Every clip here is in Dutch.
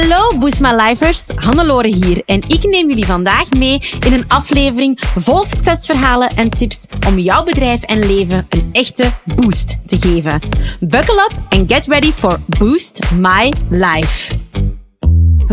Hallo Boost My Lifers, Hannelore hier en ik neem jullie vandaag mee in een aflevering vol succesverhalen en tips om jouw bedrijf en leven een echte boost te geven. Buckle up and get ready for Boost My Life.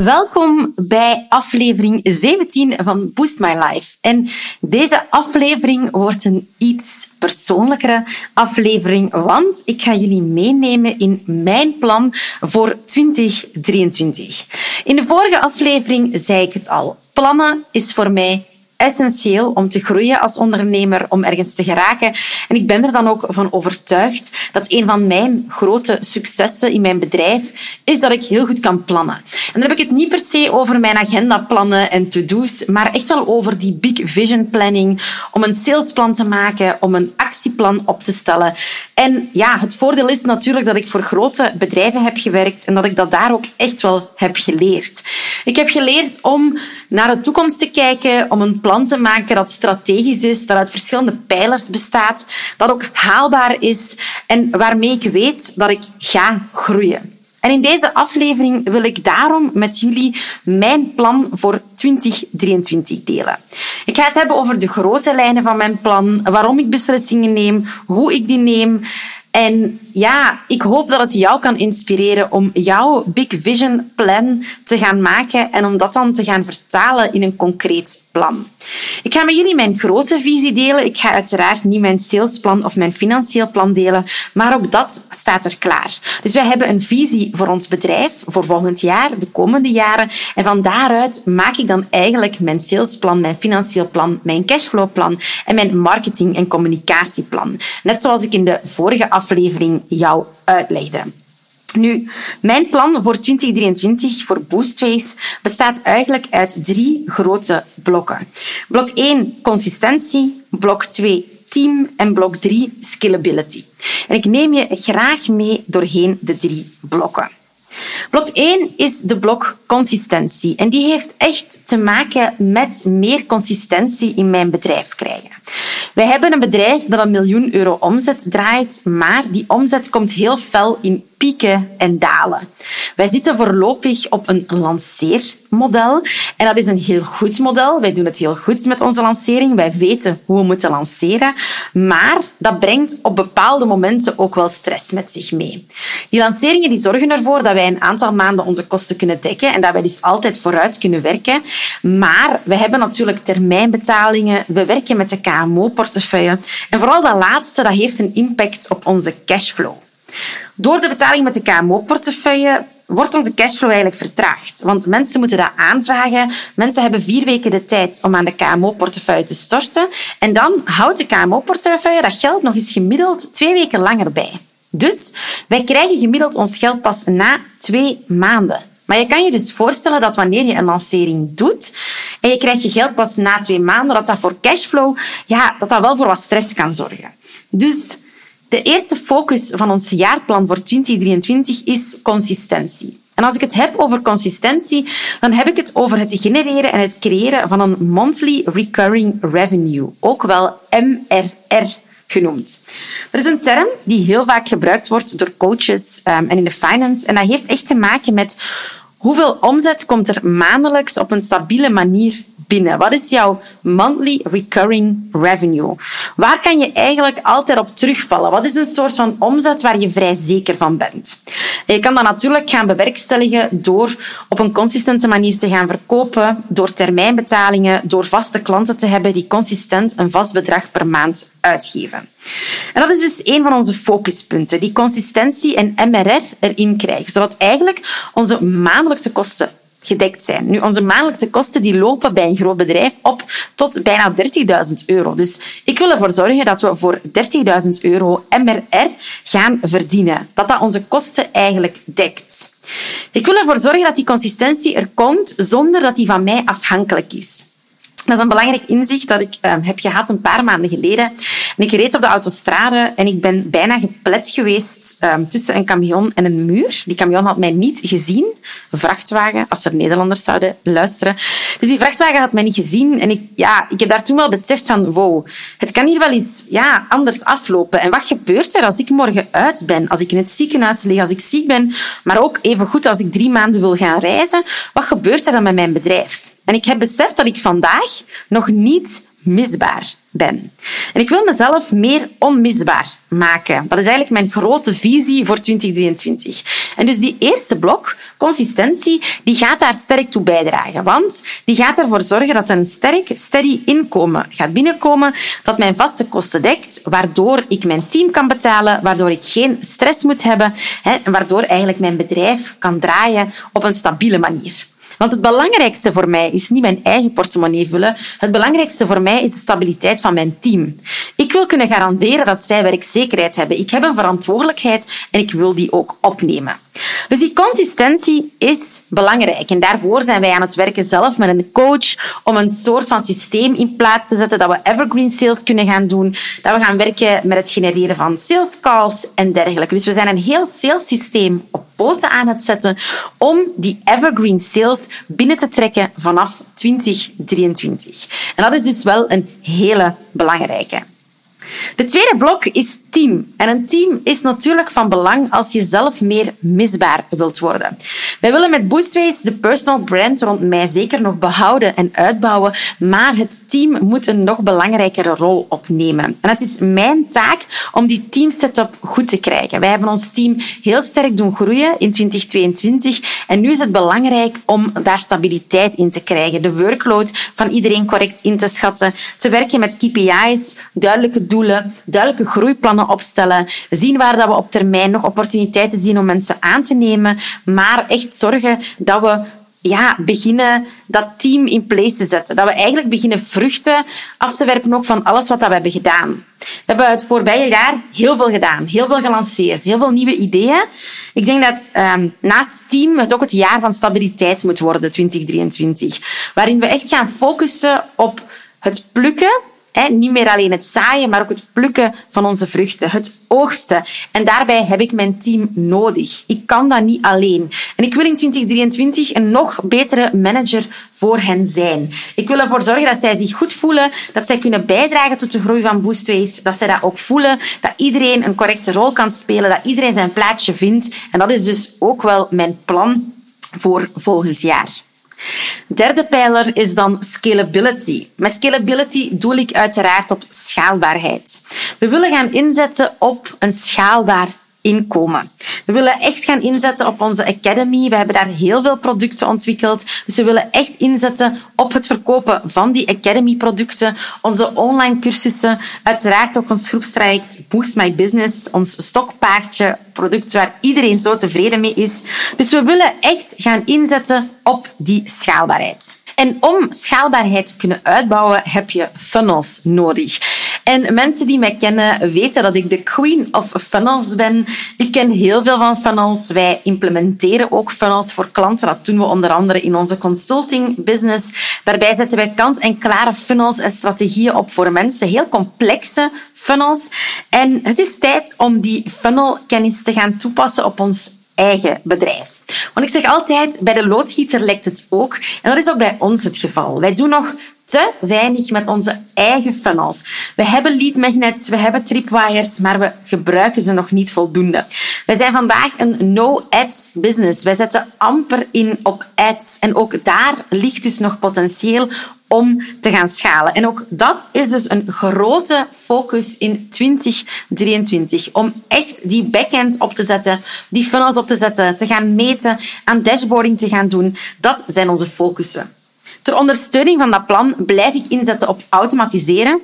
Welkom bij aflevering 17 van Boost My Life. En deze aflevering wordt een iets persoonlijkere aflevering, want ik ga jullie meenemen in mijn plan voor 2023. In de vorige aflevering zei ik het al. Plannen is voor mij essentieel om te groeien als ondernemer, om ergens te geraken. En ik ben er dan ook van overtuigd dat een van mijn grote successen in mijn bedrijf is dat ik heel goed kan plannen. En dan heb ik het niet per se over mijn agendaplannen en to-do's, maar echt wel over die big vision planning, om een salesplan te maken, om een actieplan op te stellen. En ja, het voordeel is natuurlijk dat ik voor grote bedrijven heb gewerkt en dat ik dat daar ook echt wel heb geleerd. Ik heb geleerd om naar de toekomst te kijken, om een plan te maken dat strategisch is, dat uit verschillende pijlers bestaat, dat ook haalbaar is en waarmee ik weet dat ik ga groeien. En in deze aflevering wil ik daarom met jullie mijn plan voor 2023 delen. Ik ga het hebben over de grote lijnen van mijn plan, waarom ik beslissingen neem, hoe ik die neem en ja, ik hoop dat het jou kan inspireren om jouw Big Vision plan te gaan maken en om dat dan te gaan vertalen in een concreet plan. Ik ga met jullie mijn grote visie delen. Ik ga uiteraard niet mijn salesplan of mijn financieel plan delen, maar ook dat staat er klaar. Dus wij hebben een visie voor ons bedrijf voor volgend jaar, de komende jaren. En van daaruit maak ik dan eigenlijk mijn salesplan, mijn financieel plan, mijn cashflowplan en mijn marketing- en communicatieplan. Net zoals ik in de vorige aflevering jou uitlegde. Nu, mijn plan voor 2023 voor Boostways bestaat eigenlijk uit drie grote blokken. Blok 1, consistentie. Blok 2, team. En blok 3, scalability. En ik neem je graag mee doorheen de drie blokken. Blok 1 is de blok consistentie. En die heeft echt te maken met meer consistentie in mijn bedrijf krijgen. Wij hebben een bedrijf dat een miljoen euro omzet draait, maar die omzet komt heel fel in pieken en dalen. Wij zitten voorlopig op een lanceermodel en dat is een heel goed model. Wij doen het heel goed met onze lancering. Wij weten hoe we moeten lanceren, maar dat brengt op bepaalde momenten ook wel stress met zich mee. Die lanceringen die zorgen ervoor dat wij een aantal maanden onze kosten kunnen dekken en dat wij dus altijd vooruit kunnen werken. Maar we hebben natuurlijk termijnbetalingen, we werken met de KMO-portefeuille en vooral dat laatste dat heeft een impact op onze cashflow. Door de betaling met de KMO-portefeuille wordt onze cashflow eigenlijk vertraagd. Want mensen moeten dat aanvragen. Mensen hebben vier weken de tijd om aan de KMO-portefeuille te storten. En dan houdt de KMO-portefeuille dat geld nog eens gemiddeld twee weken langer bij. Dus wij krijgen gemiddeld ons geld pas na twee maanden. Maar je kan je dus voorstellen dat wanneer je een lancering doet en je krijgt je geld pas na twee maanden, dat dat voor cashflow, ja, dat dat wel voor wat stress kan zorgen. Dus de eerste focus van ons jaarplan voor 2023 is consistentie. En als ik het heb over consistentie, dan heb ik het over het genereren en het creëren van een monthly recurring revenue, ook wel MRR genoemd. Dat is een term die heel vaak gebruikt wordt door coaches um, en in de finance. En dat heeft echt te maken met hoeveel omzet komt er maandelijks op een stabiele manier binnen? Wat is jouw monthly recurring revenue? Waar kan je eigenlijk altijd op terugvallen? Wat is een soort van omzet waar je vrij zeker van bent? En je kan dat natuurlijk gaan bewerkstelligen door op een consistente manier te gaan verkopen, door termijnbetalingen, door vaste klanten te hebben die consistent een vast bedrag per maand uitgeven. En dat is dus een van onze focuspunten, die consistentie en MRR erin krijgen, zodat eigenlijk onze maandelijkse kosten gedekt zijn. Nu, onze maandelijkse kosten die lopen bij een groot bedrijf op tot bijna 30.000 euro. Dus ik wil ervoor zorgen dat we voor 30.000 euro MRR gaan verdienen. Dat dat onze kosten eigenlijk dekt. Ik wil ervoor zorgen dat die consistentie er komt zonder dat die van mij afhankelijk is. Dat is een belangrijk inzicht dat ik uh, heb gehad een paar maanden geleden. En ik reed op de autostrade en ik ben bijna geplet geweest um, tussen een camion en een muur. Die camion had mij niet gezien. Vrachtwagen, als er Nederlanders zouden luisteren. Dus die vrachtwagen had mij niet gezien. En ik, ja, ik heb daar toen wel beseft van, wow, het kan hier wel eens ja, anders aflopen. En wat gebeurt er als ik morgen uit ben? Als ik in het ziekenhuis lig, als ik ziek ben, maar ook even goed als ik drie maanden wil gaan reizen. Wat gebeurt er dan met mijn bedrijf? En ik heb beseft dat ik vandaag nog niet misbaar ben. En ik wil mezelf meer onmisbaar maken. Dat is eigenlijk mijn grote visie voor 2023. En dus die eerste blok, consistentie, die gaat daar sterk toe bijdragen. Want die gaat ervoor zorgen dat een sterk, steady inkomen gaat binnenkomen, dat mijn vaste kosten dekt, waardoor ik mijn team kan betalen, waardoor ik geen stress moet hebben en waardoor eigenlijk mijn bedrijf kan draaien op een stabiele manier. Want het belangrijkste voor mij is niet mijn eigen portemonnee vullen. Het belangrijkste voor mij is de stabiliteit van mijn team. Ik wil kunnen garanderen dat zij werkzekerheid hebben. Ik heb een verantwoordelijkheid en ik wil die ook opnemen. Dus die consistentie is belangrijk. En daarvoor zijn wij aan het werken zelf met een coach om een soort van systeem in plaats te zetten dat we evergreen sales kunnen gaan doen. Dat we gaan werken met het genereren van sales calls en dergelijke. Dus we zijn een heel sales systeem op poten aan het zetten om die evergreen sales binnen te trekken vanaf 2023. En dat is dus wel een hele belangrijke. De tweede blok is team. En een team is natuurlijk van belang als je zelf meer misbaar wilt worden. Wij willen met Boostways de personal brand rond mij zeker nog behouden en uitbouwen, maar het team moet een nog belangrijkere rol opnemen. En het is mijn taak om die team setup goed te krijgen. Wij hebben ons team heel sterk doen groeien in 2022 en nu is het belangrijk om daar stabiliteit in te krijgen, de workload van iedereen correct in te schatten, te werken met KPI's, duidelijke doelen, duidelijke groeiplannen opstellen, zien waar dat we op termijn nog opportuniteiten zien om mensen aan te nemen, maar echt zorgen dat we ja, beginnen dat team in place te zetten. Dat we eigenlijk beginnen vruchten af te werpen ook van alles wat we hebben gedaan. We hebben het voorbije jaar heel veel gedaan, heel veel gelanceerd, heel veel nieuwe ideeën. Ik denk dat um, naast team het ook het jaar van stabiliteit moet worden, 2023. Waarin we echt gaan focussen op het plukken niet meer alleen het zaaien, maar ook het plukken van onze vruchten, het oogsten. En daarbij heb ik mijn team nodig. Ik kan dat niet alleen. En ik wil in 2023 een nog betere manager voor hen zijn. Ik wil ervoor zorgen dat zij zich goed voelen, dat zij kunnen bijdragen tot de groei van Boostways, dat zij dat ook voelen, dat iedereen een correcte rol kan spelen, dat iedereen zijn plaatsje vindt. En dat is dus ook wel mijn plan voor volgend jaar. Derde pijler is dan scalability. Met scalability doel ik uiteraard op schaalbaarheid. We willen gaan inzetten op een schaalbaar inkomen. We willen echt gaan inzetten op onze academy. We hebben daar heel veel producten ontwikkeld. Dus we willen echt inzetten op het verkopen van die academy producten, onze online cursussen, uiteraard ook ons groepstraject Boost My Business, ons stokpaardje, product waar iedereen zo tevreden mee is. Dus we willen echt gaan inzetten op die schaalbaarheid. En om schaalbaarheid te kunnen uitbouwen, heb je funnels nodig. En mensen die mij kennen weten dat ik de queen of funnels ben. Ik ken heel veel van funnels. Wij implementeren ook funnels voor klanten. Dat doen we onder andere in onze consulting business. Daarbij zetten wij kant-en-klare funnels en strategieën op voor mensen. Heel complexe funnels. En het is tijd om die funnelkennis te gaan toepassen op ons eigen bedrijf. Want ik zeg altijd, bij de loodgieter lekt het ook. En dat is ook bij ons het geval. Wij doen nog te weinig met onze eigen funnels. We hebben lead magnets, we hebben tripwires, maar we gebruiken ze nog niet voldoende. Wij zijn vandaag een no-ads business. Wij zetten amper in op ads. En ook daar ligt dus nog potentieel om te gaan schalen. En ook dat is dus een grote focus in 2023. Om echt die backend op te zetten, die funnels op te zetten, te gaan meten, aan dashboarding te gaan doen. Dat zijn onze focussen. Ter ondersteuning van dat plan blijf ik inzetten op automatiseren.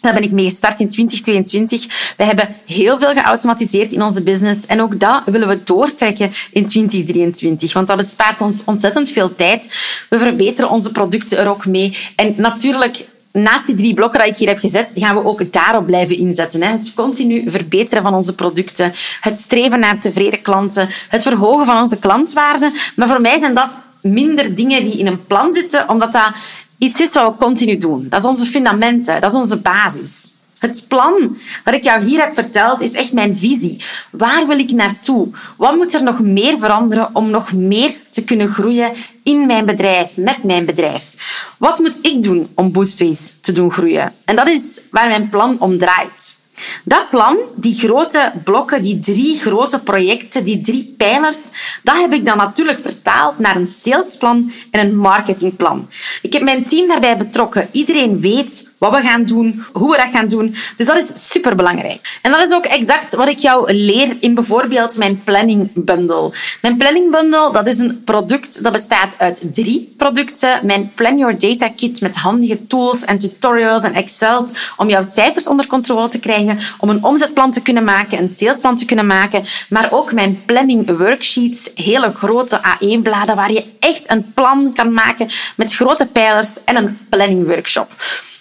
Daar ben ik mee gestart in 2022. We hebben heel veel geautomatiseerd in onze business en ook dat willen we doortrekken in 2023, want dat bespaart ons ontzettend veel tijd. We verbeteren onze producten er ook mee. En natuurlijk, naast die drie blokken die ik hier heb gezet, gaan we ook daarop blijven inzetten. Het continu verbeteren van onze producten, het streven naar tevreden klanten, het verhogen van onze klantwaarde. Maar voor mij zijn dat minder dingen die in een plan zitten, omdat dat iets is wat we continu doen. Dat is onze fundamenten, dat is onze basis. Het plan dat ik jou hier heb verteld is echt mijn visie. Waar wil ik naartoe? Wat moet er nog meer veranderen om nog meer te kunnen groeien in mijn bedrijf, met mijn bedrijf? Wat moet ik doen om Boostways te doen groeien? En dat is waar mijn plan om draait. Dat plan, die grote blokken, die drie grote projecten, die drie pijlers, dat heb ik dan natuurlijk vertaald naar een salesplan en een marketingplan. Ik heb mijn team daarbij betrokken. Iedereen weet wat we gaan doen, hoe we dat gaan doen. Dus dat is superbelangrijk. En dat is ook exact wat ik jou leer in bijvoorbeeld mijn planning bundle. Mijn planning bundle, dat is een product dat bestaat uit drie producten. Mijn Plan Your Data Kit met handige tools en tutorials en excels om jouw cijfers onder controle te krijgen, om een omzetplan te kunnen maken, een salesplan te kunnen maken, maar ook mijn planning worksheets, hele grote A1-bladen waar je echt een plan kan maken met grote pijlers en een planning workshop.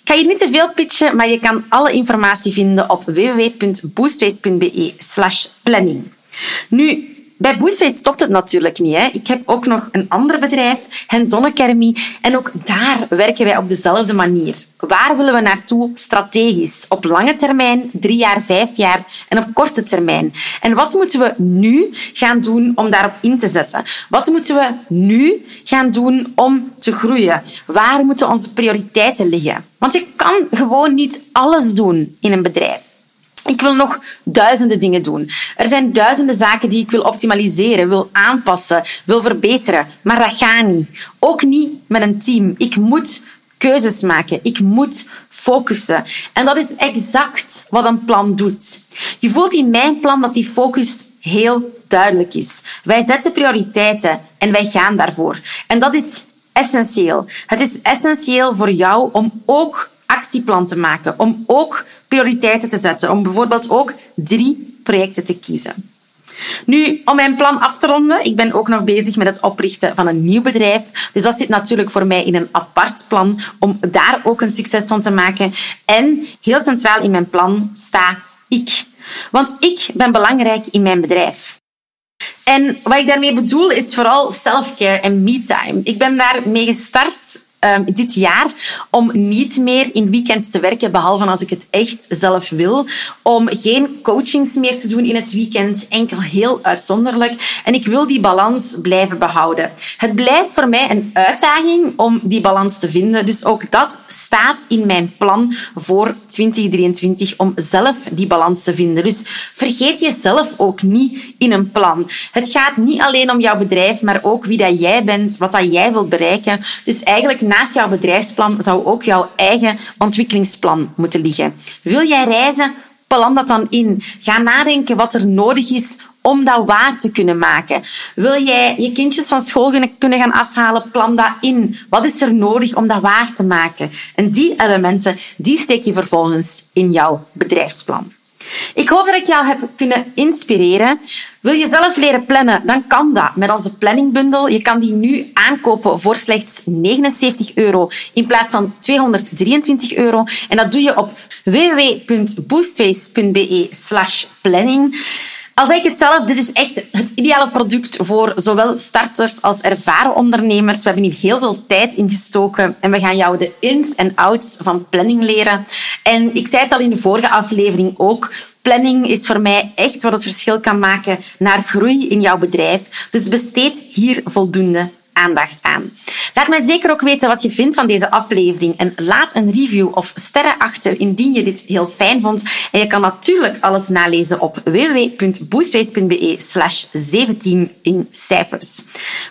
Ik ga hier niet te veel pitchen, maar je kan alle informatie vinden op www.boostways.be slash planning. Nu, bij Boostways stopt het natuurlijk niet. Hè. Ik heb ook nog een ander bedrijf, Academy, en ook daar werken wij op dezelfde manier. Waar willen we naartoe strategisch? Op lange termijn, drie jaar, vijf jaar en op korte termijn. En wat moeten we nu gaan doen om daarop in te zetten? Wat moeten we nu gaan doen om te groeien? Waar moeten onze prioriteiten liggen? Want je kan gewoon niet alles doen in een bedrijf. Ik wil nog duizenden dingen doen. Er zijn duizenden zaken die ik wil optimaliseren, wil aanpassen, wil verbeteren. Maar dat gaat niet. Ook niet met een team. Ik moet keuzes maken. Ik moet focussen. En dat is exact wat een plan doet. Je voelt in mijn plan dat die focus heel duidelijk is. Wij zetten prioriteiten en wij gaan daarvoor. En dat is essentieel. Het is essentieel voor jou om ook actieplan te maken, om ook prioriteiten te zetten, om bijvoorbeeld ook drie projecten te kiezen. Nu, om mijn plan af te ronden, ik ben ook nog bezig met het oprichten van een nieuw bedrijf. Dus dat zit natuurlijk voor mij in een apart plan om daar ook een succes van te maken. En heel centraal in mijn plan sta ik. Want ik ben belangrijk in mijn bedrijf. En wat ik daarmee bedoel is vooral self-care en me-time. Ik ben daarmee gestart um, dit jaar om niet meer in weekends te werken, behalve als ik het echt zelf wil. Om geen coachings meer te doen in het weekend, enkel heel uitzonderlijk. En ik wil die balans blijven behouden. Het blijft voor mij een uitdaging om die balans te vinden. Dus ook dat staat in mijn plan voor 2023 om zelf die balans te vinden. Dus vergeet jezelf ook niet in een plan. Het gaat niet alleen om jouw bedrijf, maar ook wie dat jij bent, wat dat jij wilt bereiken. Dus eigenlijk naast jouw bedrijfsplan zou ook jouw eigen ontwikkelingsplan moeten liggen. Wil jij reizen? Plan dat dan in. Ga nadenken wat er nodig is om dat waar te kunnen maken. Wil jij je kindjes van school kunnen gaan afhalen? Plan dat in. Wat is er nodig om dat waar te maken? En die elementen, die steek je vervolgens in jouw bedrijfsplan. Ik hoop dat ik jou heb kunnen inspireren. Wil je zelf leren plannen, dan kan dat met onze planningbundel. Je kan die nu aankopen voor slechts 79 euro in plaats van 223 euro. En dat doe je op www.boostways.be planning. Al zeg ik het zelf, dit is echt het ideale product voor zowel starters als ervaren ondernemers. We hebben hier heel veel tijd in gestoken en we gaan jou de ins en outs van planning leren. En ik zei het al in de vorige aflevering ook, Planning is voor mij echt wat het verschil kan maken naar groei in jouw bedrijf. Dus besteed hier voldoende aandacht aan. Laat mij zeker ook weten wat je vindt van deze aflevering en laat een review of sterren achter indien je dit heel fijn vond. En je kan natuurlijk alles nalezen op www.boostways.be slash 17 in cijfers.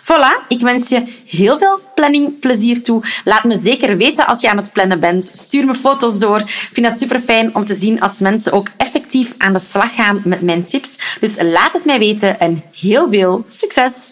Voilà, ik wens je heel veel planningplezier toe. Laat me zeker weten als je aan het plannen bent. Stuur me foto's door. Ik vind het super fijn om te zien als mensen ook effectief aan de slag gaan met mijn tips. Dus laat het mij weten en heel veel succes!